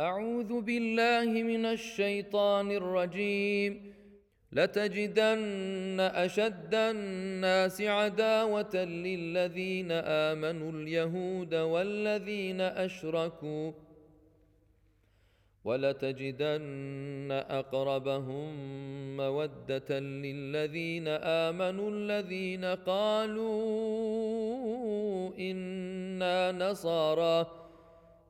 أعوذ بالله من الشيطان الرجيم. لتجدن أشد الناس عداوة للذين آمنوا اليهود والذين أشركوا. ولتجدن أقربهم مودة للذين آمنوا الذين قالوا إنا نصارى.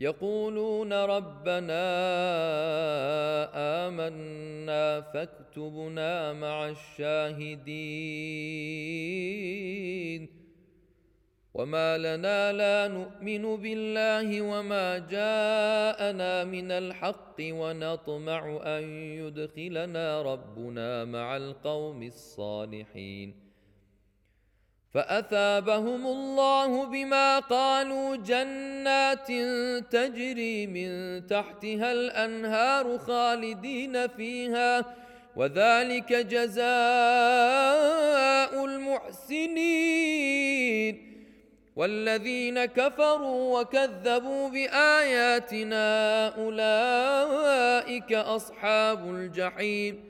يقولون ربنا آمنا فاكتبنا مع الشاهدين. وما لنا لا نؤمن بالله وما جاءنا من الحق ونطمع أن يدخلنا ربنا مع القوم الصالحين. فأثابهم الله بما قالوا جنات تجري من تحتها الأنهار خالدين فيها وذلك جزاء المحسنين. والذين كفروا وكذبوا بآياتنا أولئك أصحاب الجحيم.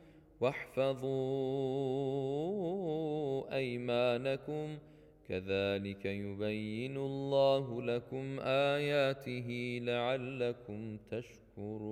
واحفظوا أيمانكم. كذلك يبين الله لكم آياته لعلكم تشكرون.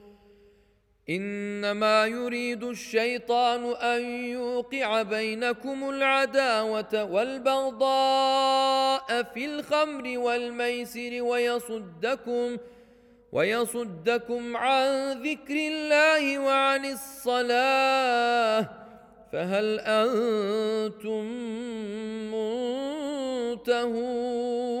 إنما يريد الشيطان أن يوقع بينكم العداوة والبغضاء في الخمر والميسر ويصدكم ويصدكم عن ذكر الله وعن الصلاة فهل أنتم منتهون؟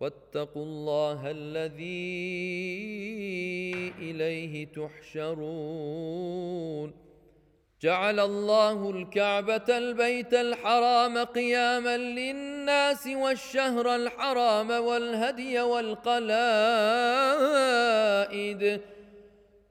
واتقوا الله الذي إليه تحشرون. جعل الله الكعبة البيت الحرام قياما للناس والشهر الحرام والهدي والقلائد.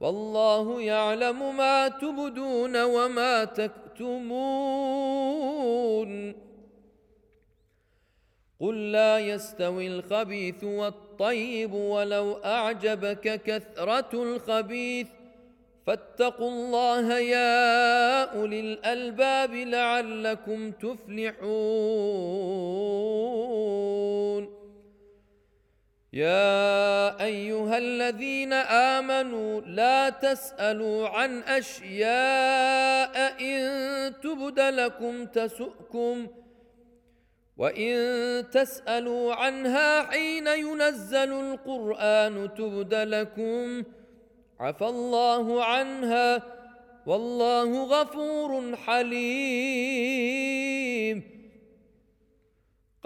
والله يعلم ما تبدون وما تكتمون. قل لا يستوي الخبيث والطيب ولو أعجبك كثرة الخبيث. فاتقوا الله يا أولي الألباب لعلكم تفلحون. يا أيها الذين آمنوا لا تسألوا عن أشياء إن تبد لكم تسؤكم وإن تسألوا عنها حين ينزل القرآن تبد لكم عفى الله عنها والله غفور حليم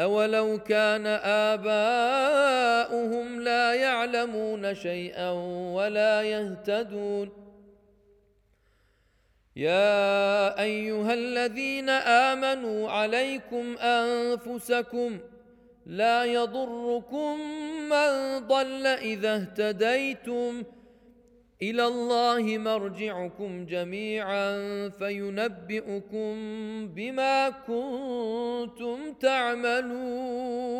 اولو كان اباؤهم لا يعلمون شيئا ولا يهتدون يا ايها الذين امنوا عليكم انفسكم لا يضركم من ضل اذا اهتديتم إلى الله مرجعكم جميعا فينبئكم بما كنتم تعملون.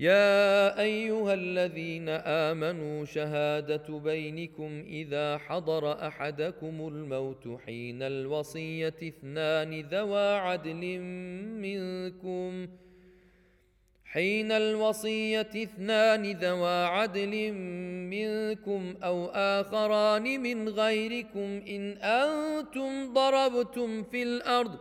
يا أيها الذين آمنوا شهادة بينكم إذا حضر أحدكم الموت حين الوصية اثنان ذوى عدل منكم. حين الوصية اثنان ذوى عدل منكم أو آخران من غيركم إن أنتم ضربتم في الأرض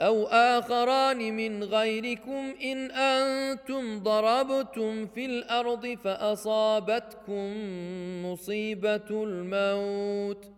أو آخران من غيركم إن أنتم ضربتم في الأرض فأصابتكم مصيبة الموت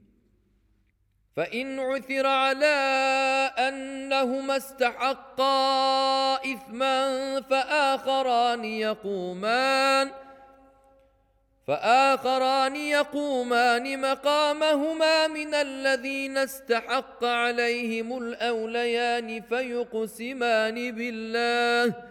فإن عثر على أنهما استحقا إثما فآخران يقومان فآخران يقومان مقامهما من الذين استحق عليهم الأوليان فيقسمان بالله.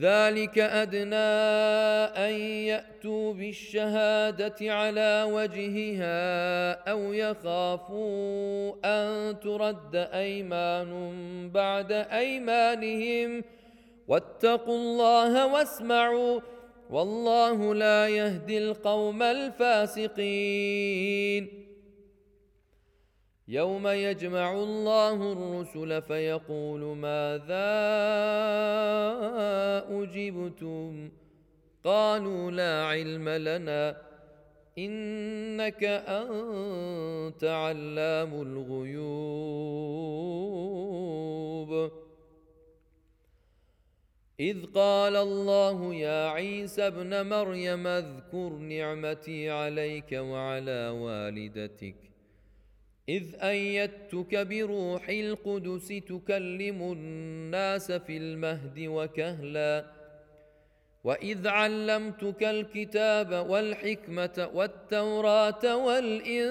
ذلك أدنى أن يأتوا بالشهادة على وجهها أو يخافوا أن ترد أيمان بعد أيمانهم. واتقوا الله واسمعوا والله لا يهدي القوم الفاسقين. يوم يجمع الله الرسل فيقول ماذا اجبتم قالوا لا علم لنا انك انت علام الغيوب اذ قال الله يا عيسى ابن مريم اذكر نعمتي عليك وعلى والدتك إذ أيدتك بروح القدس تكلم الناس في المهد وكهلا. وإذ علمتك الكتاب والحكمة والتوراة والإنجيل.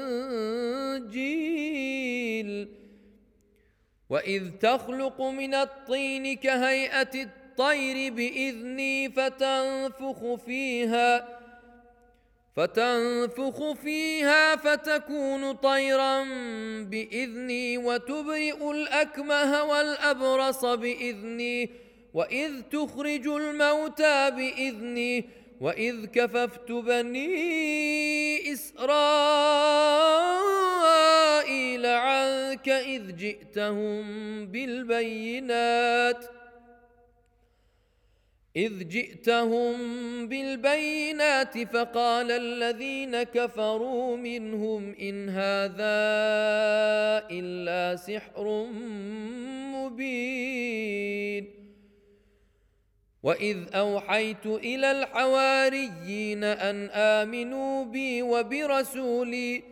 وإذ تخلق من الطين كهيئة الطير بإذني فتنفخ فيها. فتنفخ فيها فتكون طيرا بإذني وتبرئ الأكمه والأبرص بإذني وإذ تخرج الموتى بإذني وإذ كففت بني إسرائيل عنك إذ جئتهم بالبينات إذ جئتهم بالبينات فقال الذين كفروا منهم إن هذا إلا سحر مبين. وإذ أوحيت إلى الحواريين أن آمنوا بي وبرسولي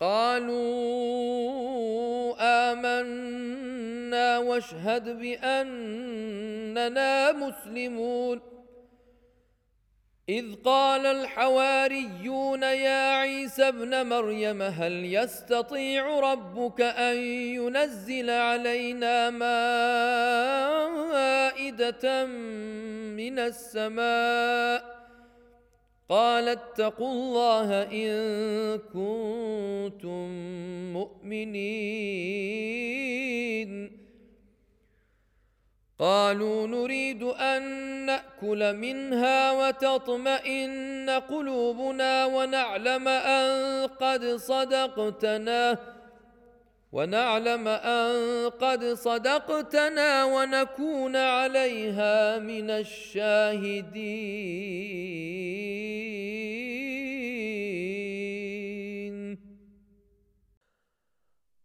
قالوا آمنا واشهد بأننا مسلمون إذ قال الحواريون يا عيسى ابن مريم هل يستطيع ربك أن ينزل علينا مائدة من السماء ؟ قال اتقوا الله إن كنتم مؤمنين. قالوا نريد أن نأكل منها وتطمئن قلوبنا ونعلم أن قد صدقتنا. ونعلم أن قد صدقتنا ونكون عليها من الشاهدين.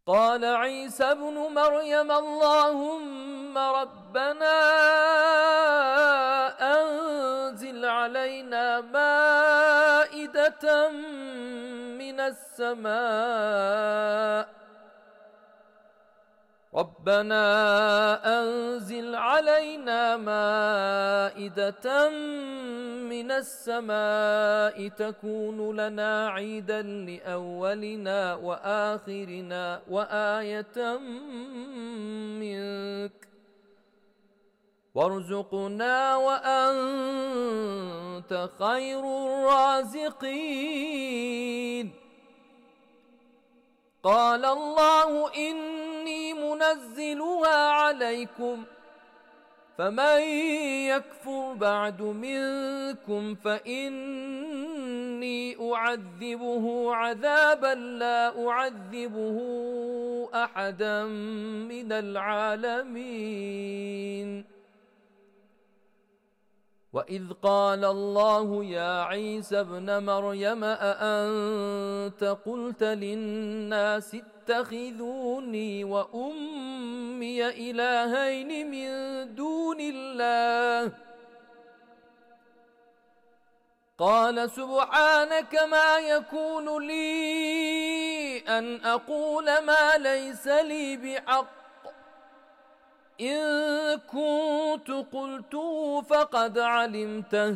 قال عيسى ابن مريم اللهم ربنا أنزل علينا مائدة من السماء ربنا أنزل علينا مائدة من السماء تكون لنا عيدا لأولنا وآخرنا وآية منك. وارزقنا وأنت خير الرازقين. قال الله اني منزلها عليكم فمن يكفر بعد منكم فإني أعذبه عذابا لا أعذبه أحدا من العالمين. وإذ قال الله يا عيسى ابن مريم أأنت قلت للناس اتخذوني وأمي إلهين من دون الله. قال سبحانك ما يكون لي أن أقول ما ليس لي بحق. إن كنت قلته فقد علمته.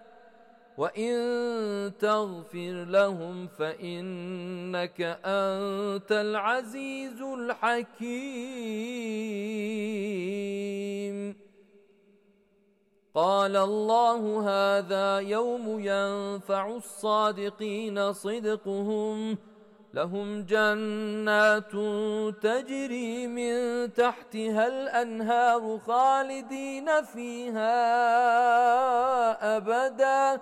وان تغفر لهم فانك انت العزيز الحكيم. قال الله هذا يوم ينفع الصادقين صدقهم لهم جنات تجري من تحتها الانهار خالدين فيها ابدا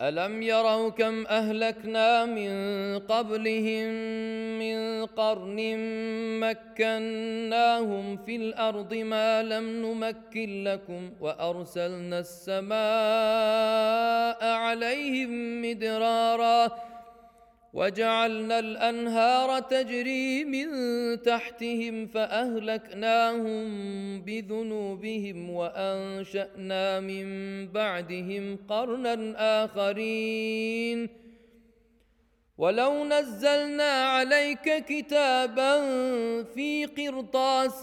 الم يروا كم اهلكنا من قبلهم من قرن مكناهم في الأرض ما لم نمكن لكم وارسلنا السماء عليهم مدرارا وجعلنا الأنهار تجري من تحتهم فأهلكناهم بذنوبهم وأنشأنا من بعدهم قرنا آخرين. ولو نزلنا عليك كتابا في قرطاس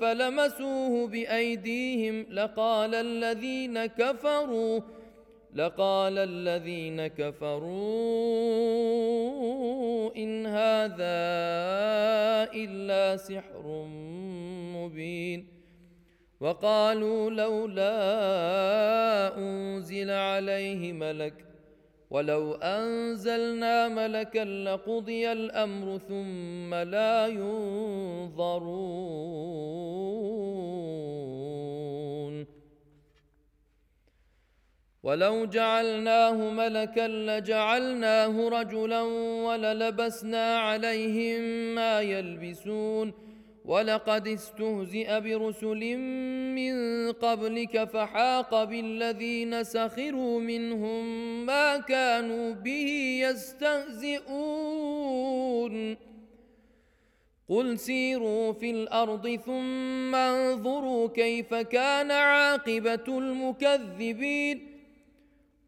فلمسوه بأيديهم لقال الذين كفروا لقال الذين كفروا إن هذا إلا سحر مبين. وقالوا لولا أنزل عليه ملك ولو أنزلنا ملكا لقضي الأمر ثم لا ينظرون. ولو جعلناه ملكا لجعلناه رجلا وللبسنا عليهم ما يلبسون ولقد استهزئ برسل من قبلك فحاق بالذين سخروا منهم ما كانوا به يستهزئون قل سيروا في الأرض ثم انظروا كيف كان عاقبه المكذبين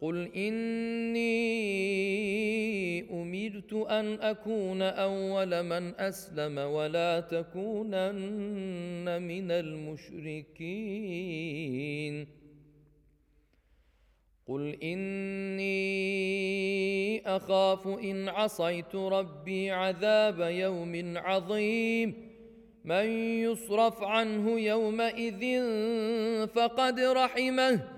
قل اني امرت ان اكون اول من اسلم ولا تكونن من المشركين قل اني اخاف ان عصيت ربي عذاب يوم عظيم من يصرف عنه يومئذ فقد رحمه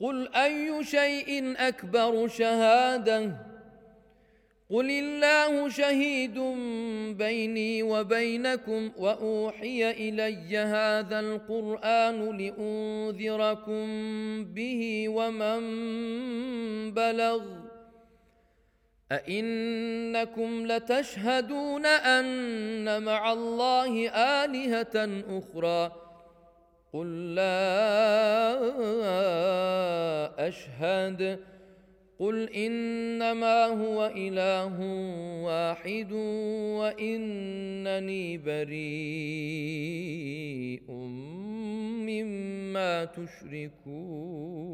قل اي شيء اكبر شهاده قل الله شهيد بيني وبينكم واوحي الي هذا القران لانذركم به ومن بلغ ائنكم لتشهدون ان مع الله الهه أخرى قل لا أشهد. قل إنما هو إله واحد وإنني بريء مما تشركون.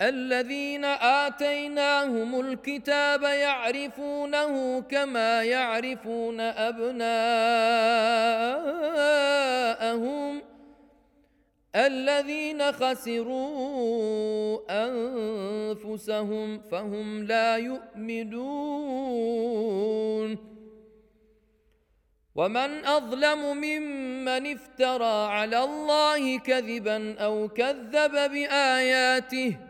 الذين آتيناهم الكتاب يعرفونه كما يعرفون أبناءهم. الذين خسروا أنفسهم فهم لا يؤمنون. ومن أظلم ممن افترى على الله كذبا أو كذب بآياته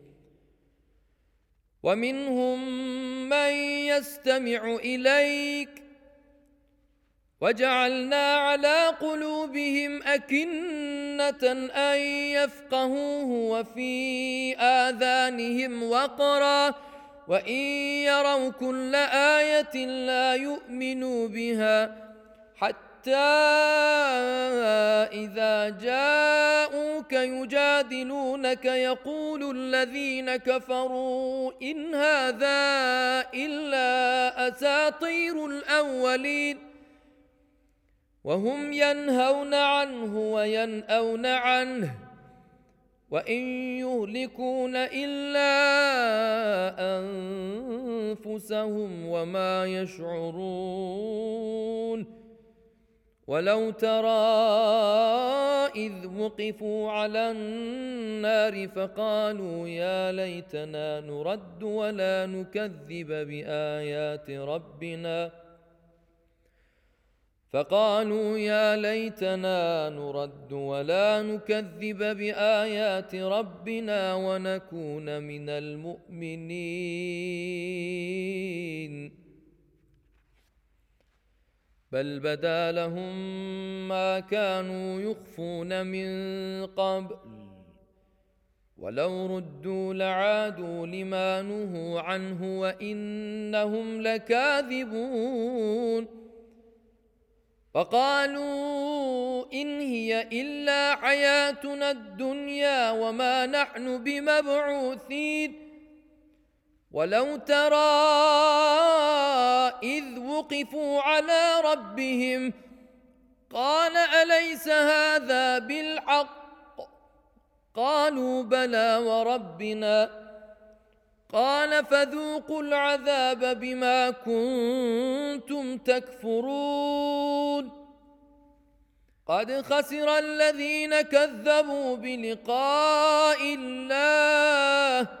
ومنهم من يستمع إليك وجعلنا على قلوبهم أكنة أن يفقهوه وفي آذانهم وقرا وإن يروا كل آية لا يؤمنوا بها حتى إذا جاءوك يجادلونك يقول الذين كفروا إن هذا إلا أساطير الأولين وهم ينهون عنه وينأون عنه وإن يهلكون إلا أنفسهم وما يشعرون ولو ترى إذ وقفوا على النار فقالوا يا ليتنا نرد ولا نكذب بآيات ربنا. فقالوا يا ليتنا نرد ولا نكذب بآيات ربنا ونكون من المؤمنين. بل بدا لهم ما كانوا يخفون من قبل ولو ردوا لعادوا لما نهوا عنه وانهم لكاذبون فقالوا ان هي الا حياتنا الدنيا وما نحن بمبعوثين ولو ترى اذ وقفوا على ربهم قال اليس هذا بالحق قالوا بلى وربنا قال فذوقوا العذاب بما كنتم تكفرون قد خسر الذين كذبوا بلقاء الله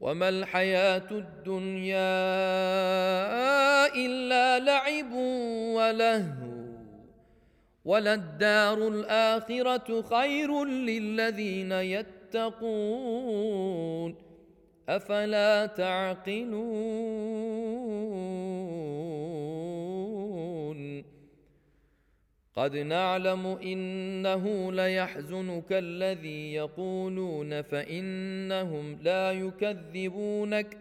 وما الحياة الدنيا إلا لعب ولهو وللدار الآخرة خير للذين يتقون أفلا تعقلون قد نعلم إنه ليحزنك الذي يقولون فإنهم لا يكذبونك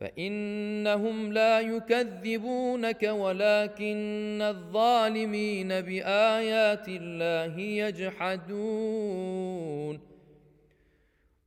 فإنهم لا يكذبونك ولكن الظالمين بآيات الله يجحدون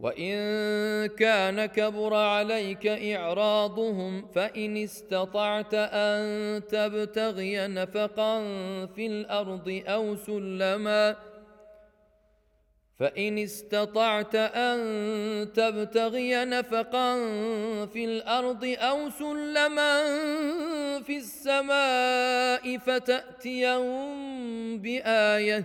وإن كان كبر عليك إعراضهم فإن استطعت أن تبتغي نفقا في الأرض أو سلما فان استطعت ان تبتغي نفقا في الأرض أو سلما في السماء فتاتيهم بايه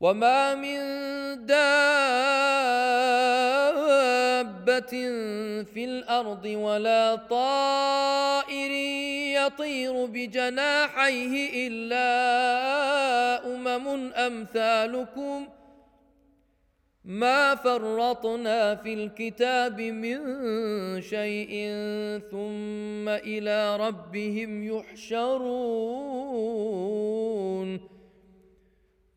وما من دابه في الأرض ولا طائر يطير بجناحيه الا امم امثالكم ما فرطنا في الكتاب من شيء ثم إلى ربهم يحشرون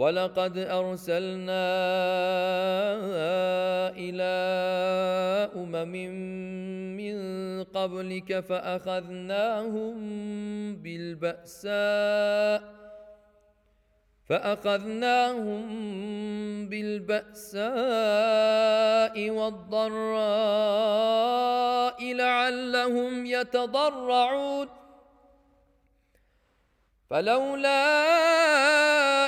ولقد ارسلنا إلى امم من قبلك فاخذناهم بالباساء فاخذناهم بالباساء والضراء لعلهم يتضرعون فلولا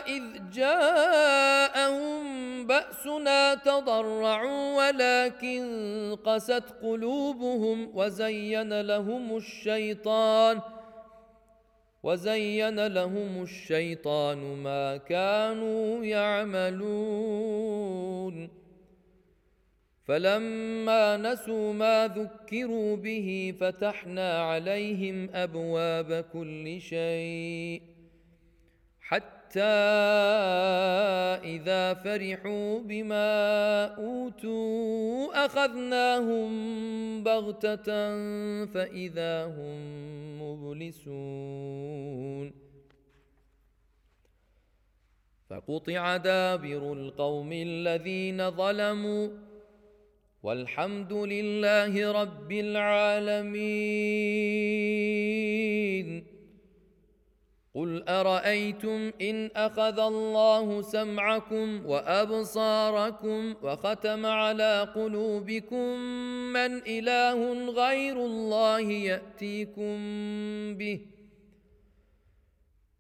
إذ جاءهم بأسنا تضرعوا ولكن قست قلوبهم وزين لهم الشيطان وزين لهم الشيطان ما كانوا يعملون فلما نسوا ما ذكروا به فتحنا عليهم أبواب كل شيء حتى إذا فرحوا بما أوتوا أخذناهم بغتة فإذا هم مبلسون فقطع دابر القوم الذين ظلموا والحمد لله رب العالمين. قل أرأيتم إن أخذ الله سمعكم وأبصاركم وختم على قلوبكم من إله غير الله يأتيكم به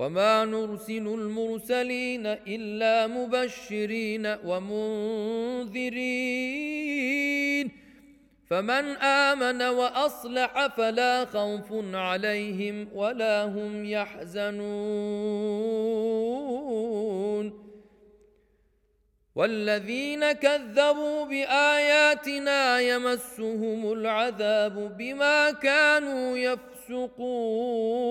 وما نرسل المرسلين الا مبشرين ومنذرين فمن امن واصلح فلا خوف عليهم ولا هم يحزنون والذين كذبوا باياتنا يمسهم العذاب بما كانوا يفسقون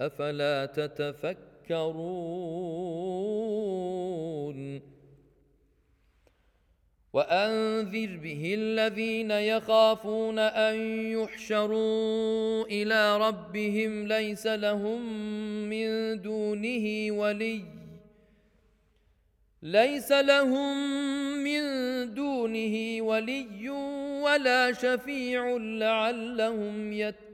أفلا تتفكرون؟ وأنذر به الذين يخافون أن يحشروا إلى ربهم ليس لهم من دونه ولي. ليس لهم من دونه ولي ولا شفيع لعلهم يتقون.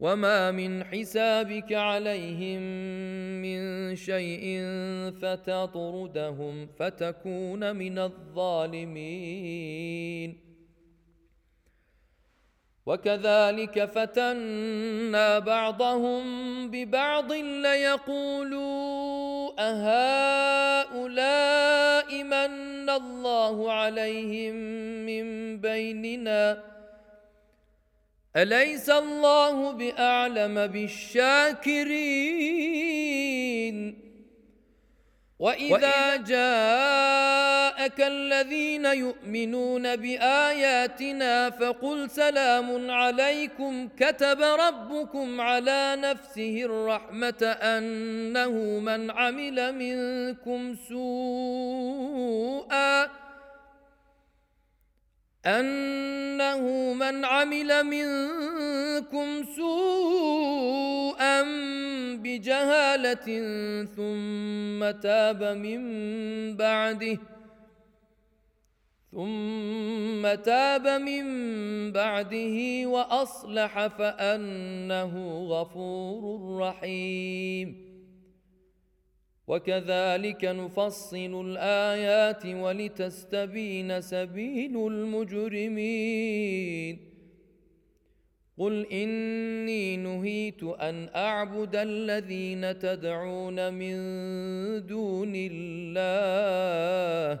وما من حسابك عليهم من شيء فتطردهم فتكون من الظالمين. وكذلك فتنا بعضهم ببعض ليقولوا اهؤلاء من الله عليهم من بيننا أليس الله بأعلم بالشاكرين؟ وإذا جاءك الذين يؤمنون بآياتنا فقل سلام عليكم كتب ربكم على نفسه الرحمة أنه من عمل منكم سوءا. أنه من عمل منكم سوءا بجهالة ثم تاب من بعده ثم تاب من بعده وأصلح فأنه غفور رحيم. وكذلك نفصل الآيات ولتستبين سبيل المجرمين. قل إني نهيت أن أعبد الذين تدعون من دون الله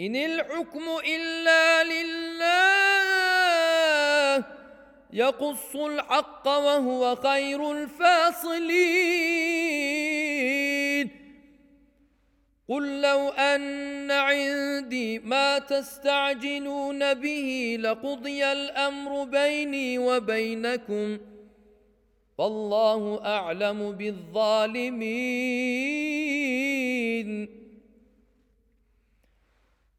إن الحكم إلا لله يقص الحق وهو خير الفاصلين. قل لو أن عندي ما تستعجلون به لقضي الأمر بيني وبينكم فالله أعلم بالظالمين.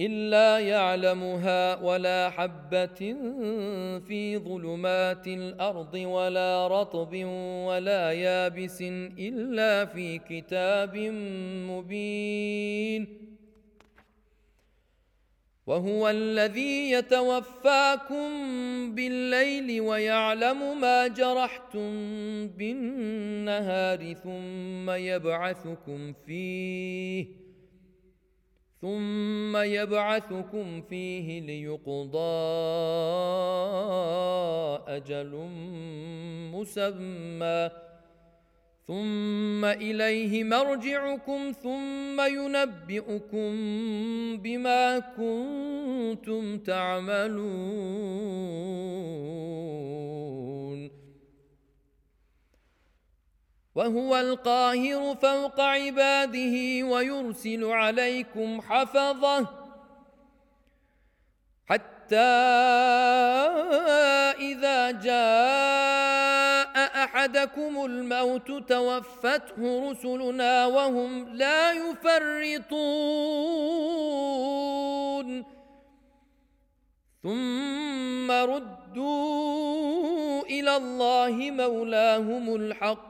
إلا يعلمها ولا حبة في ظلمات الأرض ولا رطب ولا يابس إلا في كتاب مبين. وهو الذي يتوفاكم بالليل ويعلم ما جرحتم بالنهار ثم يبعثكم فيه. ثم يبعثكم فيه ليقضى أجل مسمى. ثم إليه مرجعكم ثم ينبئكم بما كنتم تعملون. وهو القاهر فوق عباده ويرسل عليكم حفظه حتى إذا جاء أحدكم الموت توفته رسلنا وهم لا يفرطون ثم ردوا إلى الله مولاهم الحق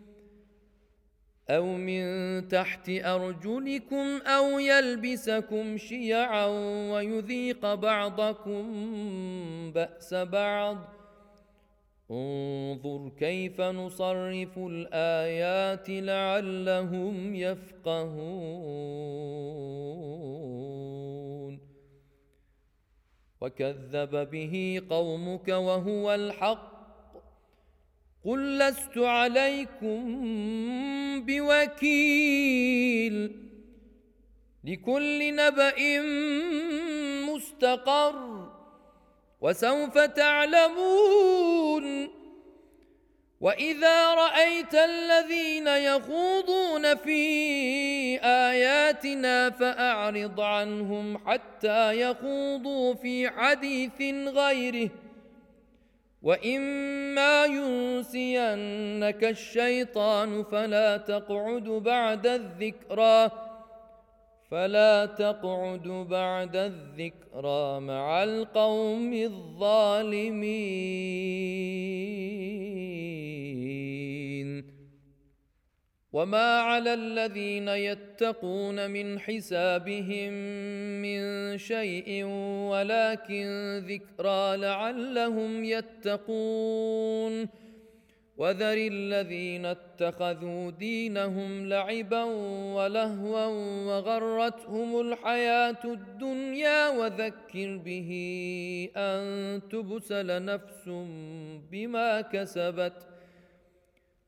أو من تحت ارجلكم أو يلبسكم شيعا ويذيق بعضكم باس بعض انظر كيف نصرف الايات لعلهم يفقهون وكذب به قومك وهو الحق قل لست عليكم بوكيل لكل نبأ مستقر وسوف تعلمون وإذا رأيت الذين يخوضون في آياتنا فأعرض عنهم حتى يخوضوا في حديث غيره واما ينسينك الشيطان فلا تقعد بعد الذكرى فلا تقعد بعد الذكرى مع القوم الظالمين وما على الذين يتقون من حسابهم من شيء ولكن ذكرى لعلهم يتقون وذر الذين اتخذوا دينهم لعبا ولهوا وغرتهم الحياة الدنيا وذكر به ان تبسل نفس بما كسبت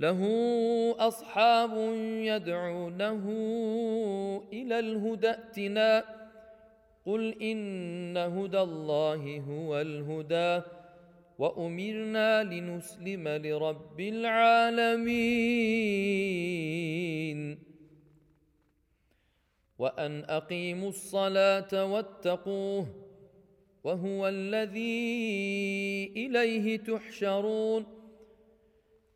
له أصحاب يدعونه إلى الهدى ائتنا. قل إن هدى الله هو الهدى. وأمرنا لنسلم لرب العالمين. وأن أقيموا الصلاة واتقوه وهو الذي إليه تحشرون.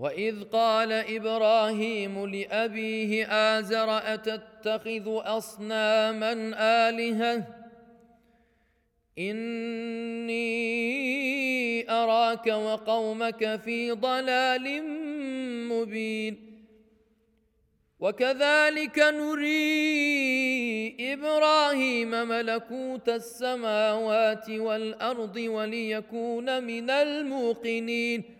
واذ قال إبراهيم لابيه ازر اتتخذ اصناما الهه اني اراك وقومك في ضلال مبين وكذلك نري إبراهيم ملكوت السماوات والارض وليكون من الموقنين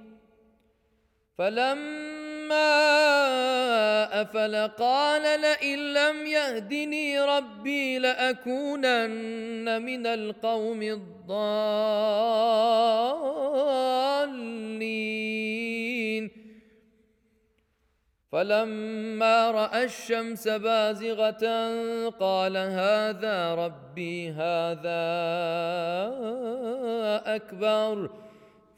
فلما افل قال لئن لم يهدني ربي لاكونن من القوم الضالين فلما راى الشمس بازغه قال هذا ربي هذا اكبر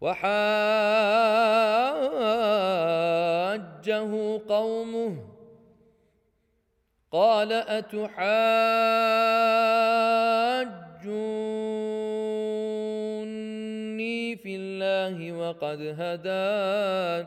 وحاجه قومه قال أتحاجوني في الله وقد هدان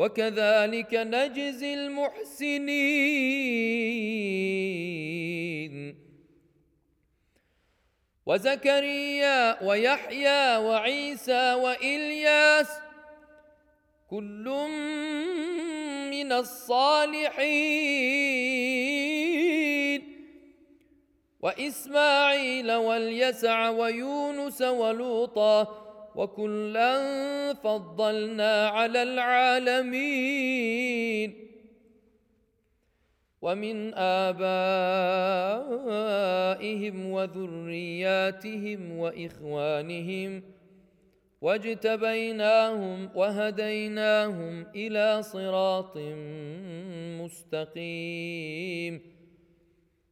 وكذلك نجزي المحسنين. وزكريا ويحيى وعيسى وإلياس كل من الصالحين. وإسماعيل واليسع ويونس ولوطا وكلا فضلنا على العالمين. ومن آبائهم وذرياتهم وإخوانهم واجتبيناهم وهديناهم إلى صراط مستقيم.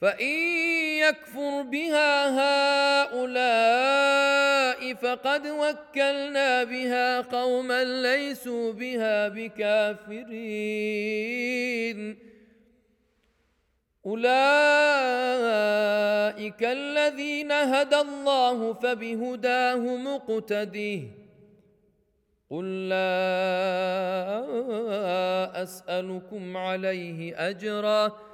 فان يكفر بها هؤلاء فقد وكلنا بها قوما ليسوا بها بكافرين اولئك الذين هدى الله فبهداه مقتديه قل لا اسالكم عليه اجرا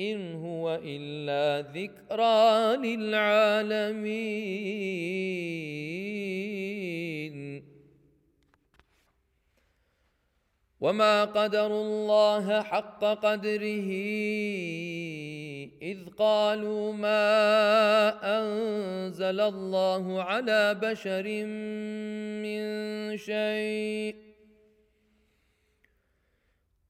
إن هو إلا ذكرى للعالمين. وما قدروا الله حق قدره اذ قالوا ما انزل الله على بشر من شيء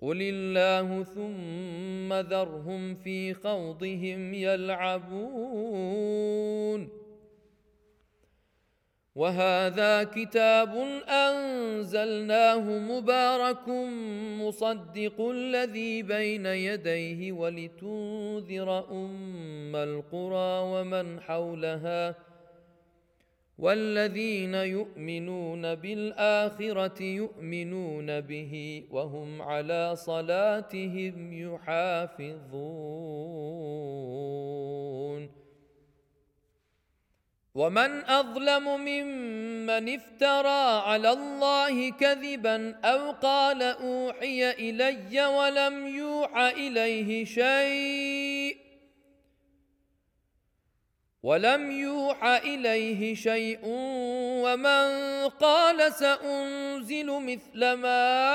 قل الله ثم ذرهم في خوضهم يلعبون وهذا كتاب انزلناه مبارك مصدق الذي بين يديه ولتنذر ام القرى ومن حولها والذين يؤمنون بالآخرة يؤمنون به وهم على صلاتهم يحافظون. ومن أظلم ممن افترى على الله كذبا أو قال أوحي إلي ولم يوحى إليه شيء ولم يوحى إليه شيء ومن قال سأنزل مثل ما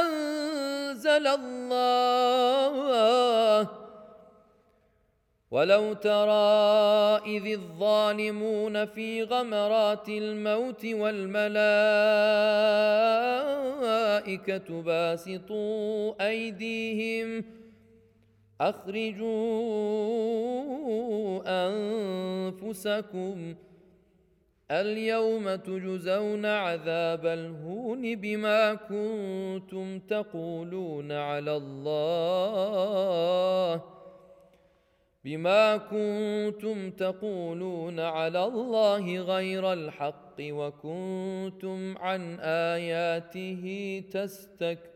أنزل الله. ولو ترى إذ الظالمون في غمرات الموت والملائكة باسطوا أيديهم أخرجوا أنفسكم اليوم تجزون عذاب الهون بما كنتم تقولون على الله بما كنتم تقولون على الله غير الحق وكنتم عن آياته تستكبرون.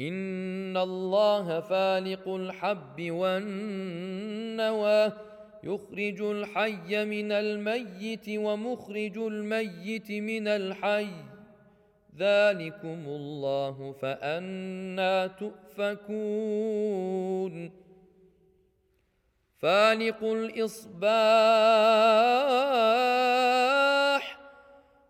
ان الله فالق الحب والنوى يخرج الحي من الميت ومخرج الميت من الحي. ذلكم الله فانى تؤفكون. فالق الاصباح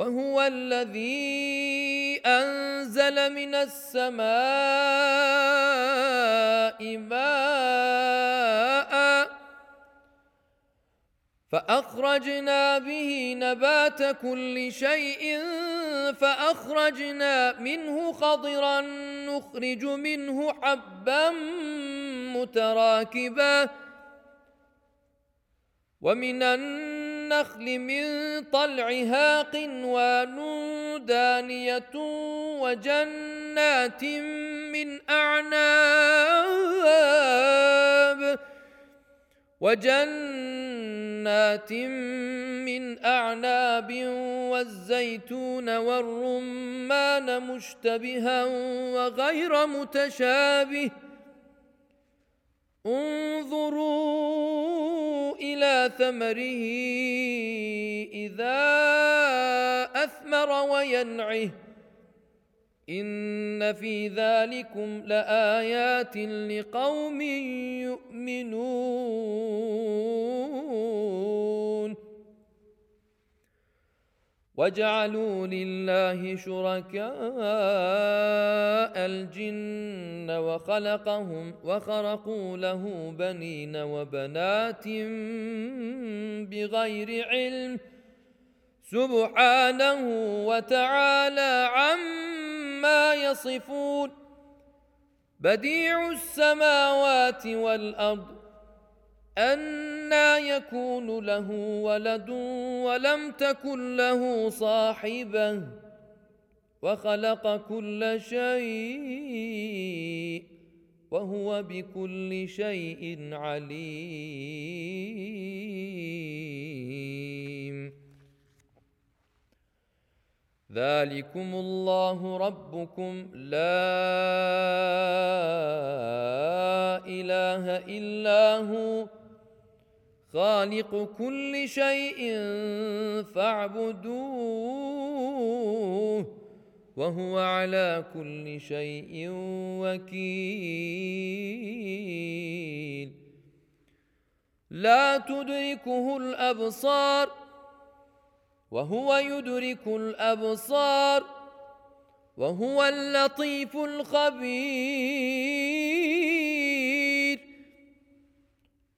وهو الذي أنزل من السماء ماء فأخرجنا به نبات كل شيء فأخرجنا منه خضرا نخرج منه حبا متراكبا. ومن النخل من طلعها قنوان دانيه وجنات من أعناب وجنات من أعناب والزيتون والرمان مشتبها وغير متشابه انظروا إلى ثمره إذا أثمر وينعه. إن في ذلكم لآيات لقوم يؤمنون. وجعلوا لله شركاء الجن وخلقهم وخرقوا له بنين وبنات بغير علم سبحانه وتعالى عما يصفون بديع السماوات والأرض أنا يكون له ولد ولم تكن له صاحبة وخلق كل شيء وهو بكل شيء عليم. ذلكم الله ربكم. لا إله إلا هو. خالق كل شيء فاعبدوه وهو على كل شيء وكيل. لا تدركه الأبصار وهو يدرك الأبصار وهو اللطيف الخبير.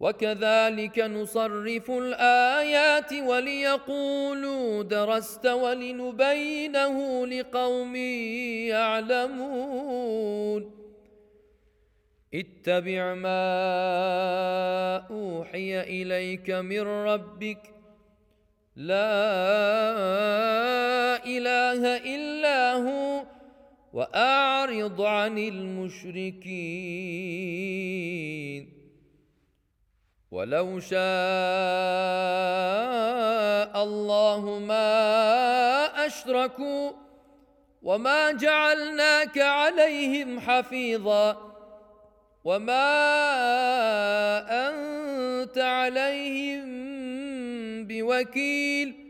وكذلك نصرف الآيات وليقولوا درست ولنبينه لقوم يعلمون. اتبع ما أوحي إليك من ربك. لا إله إلا هو وأعرض عن المشركين. ولو شاء الله ما اشركوا وما جعلناك عليهم حفيظا وما انت عليهم بوكيل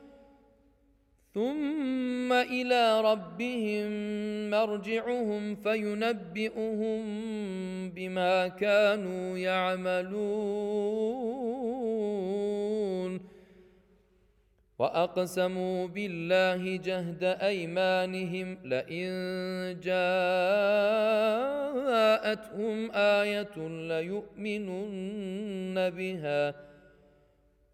ثم إلى ربهم مرجعهم فينبئهم بما كانوا يعملون. وأقسموا بالله جهد أيمانهم لئن جاءتهم آية ليؤمنن بها.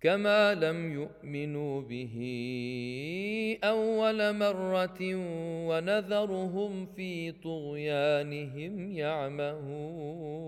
كما لم يؤمنوا به اول مره ونذرهم في طغيانهم يعمهون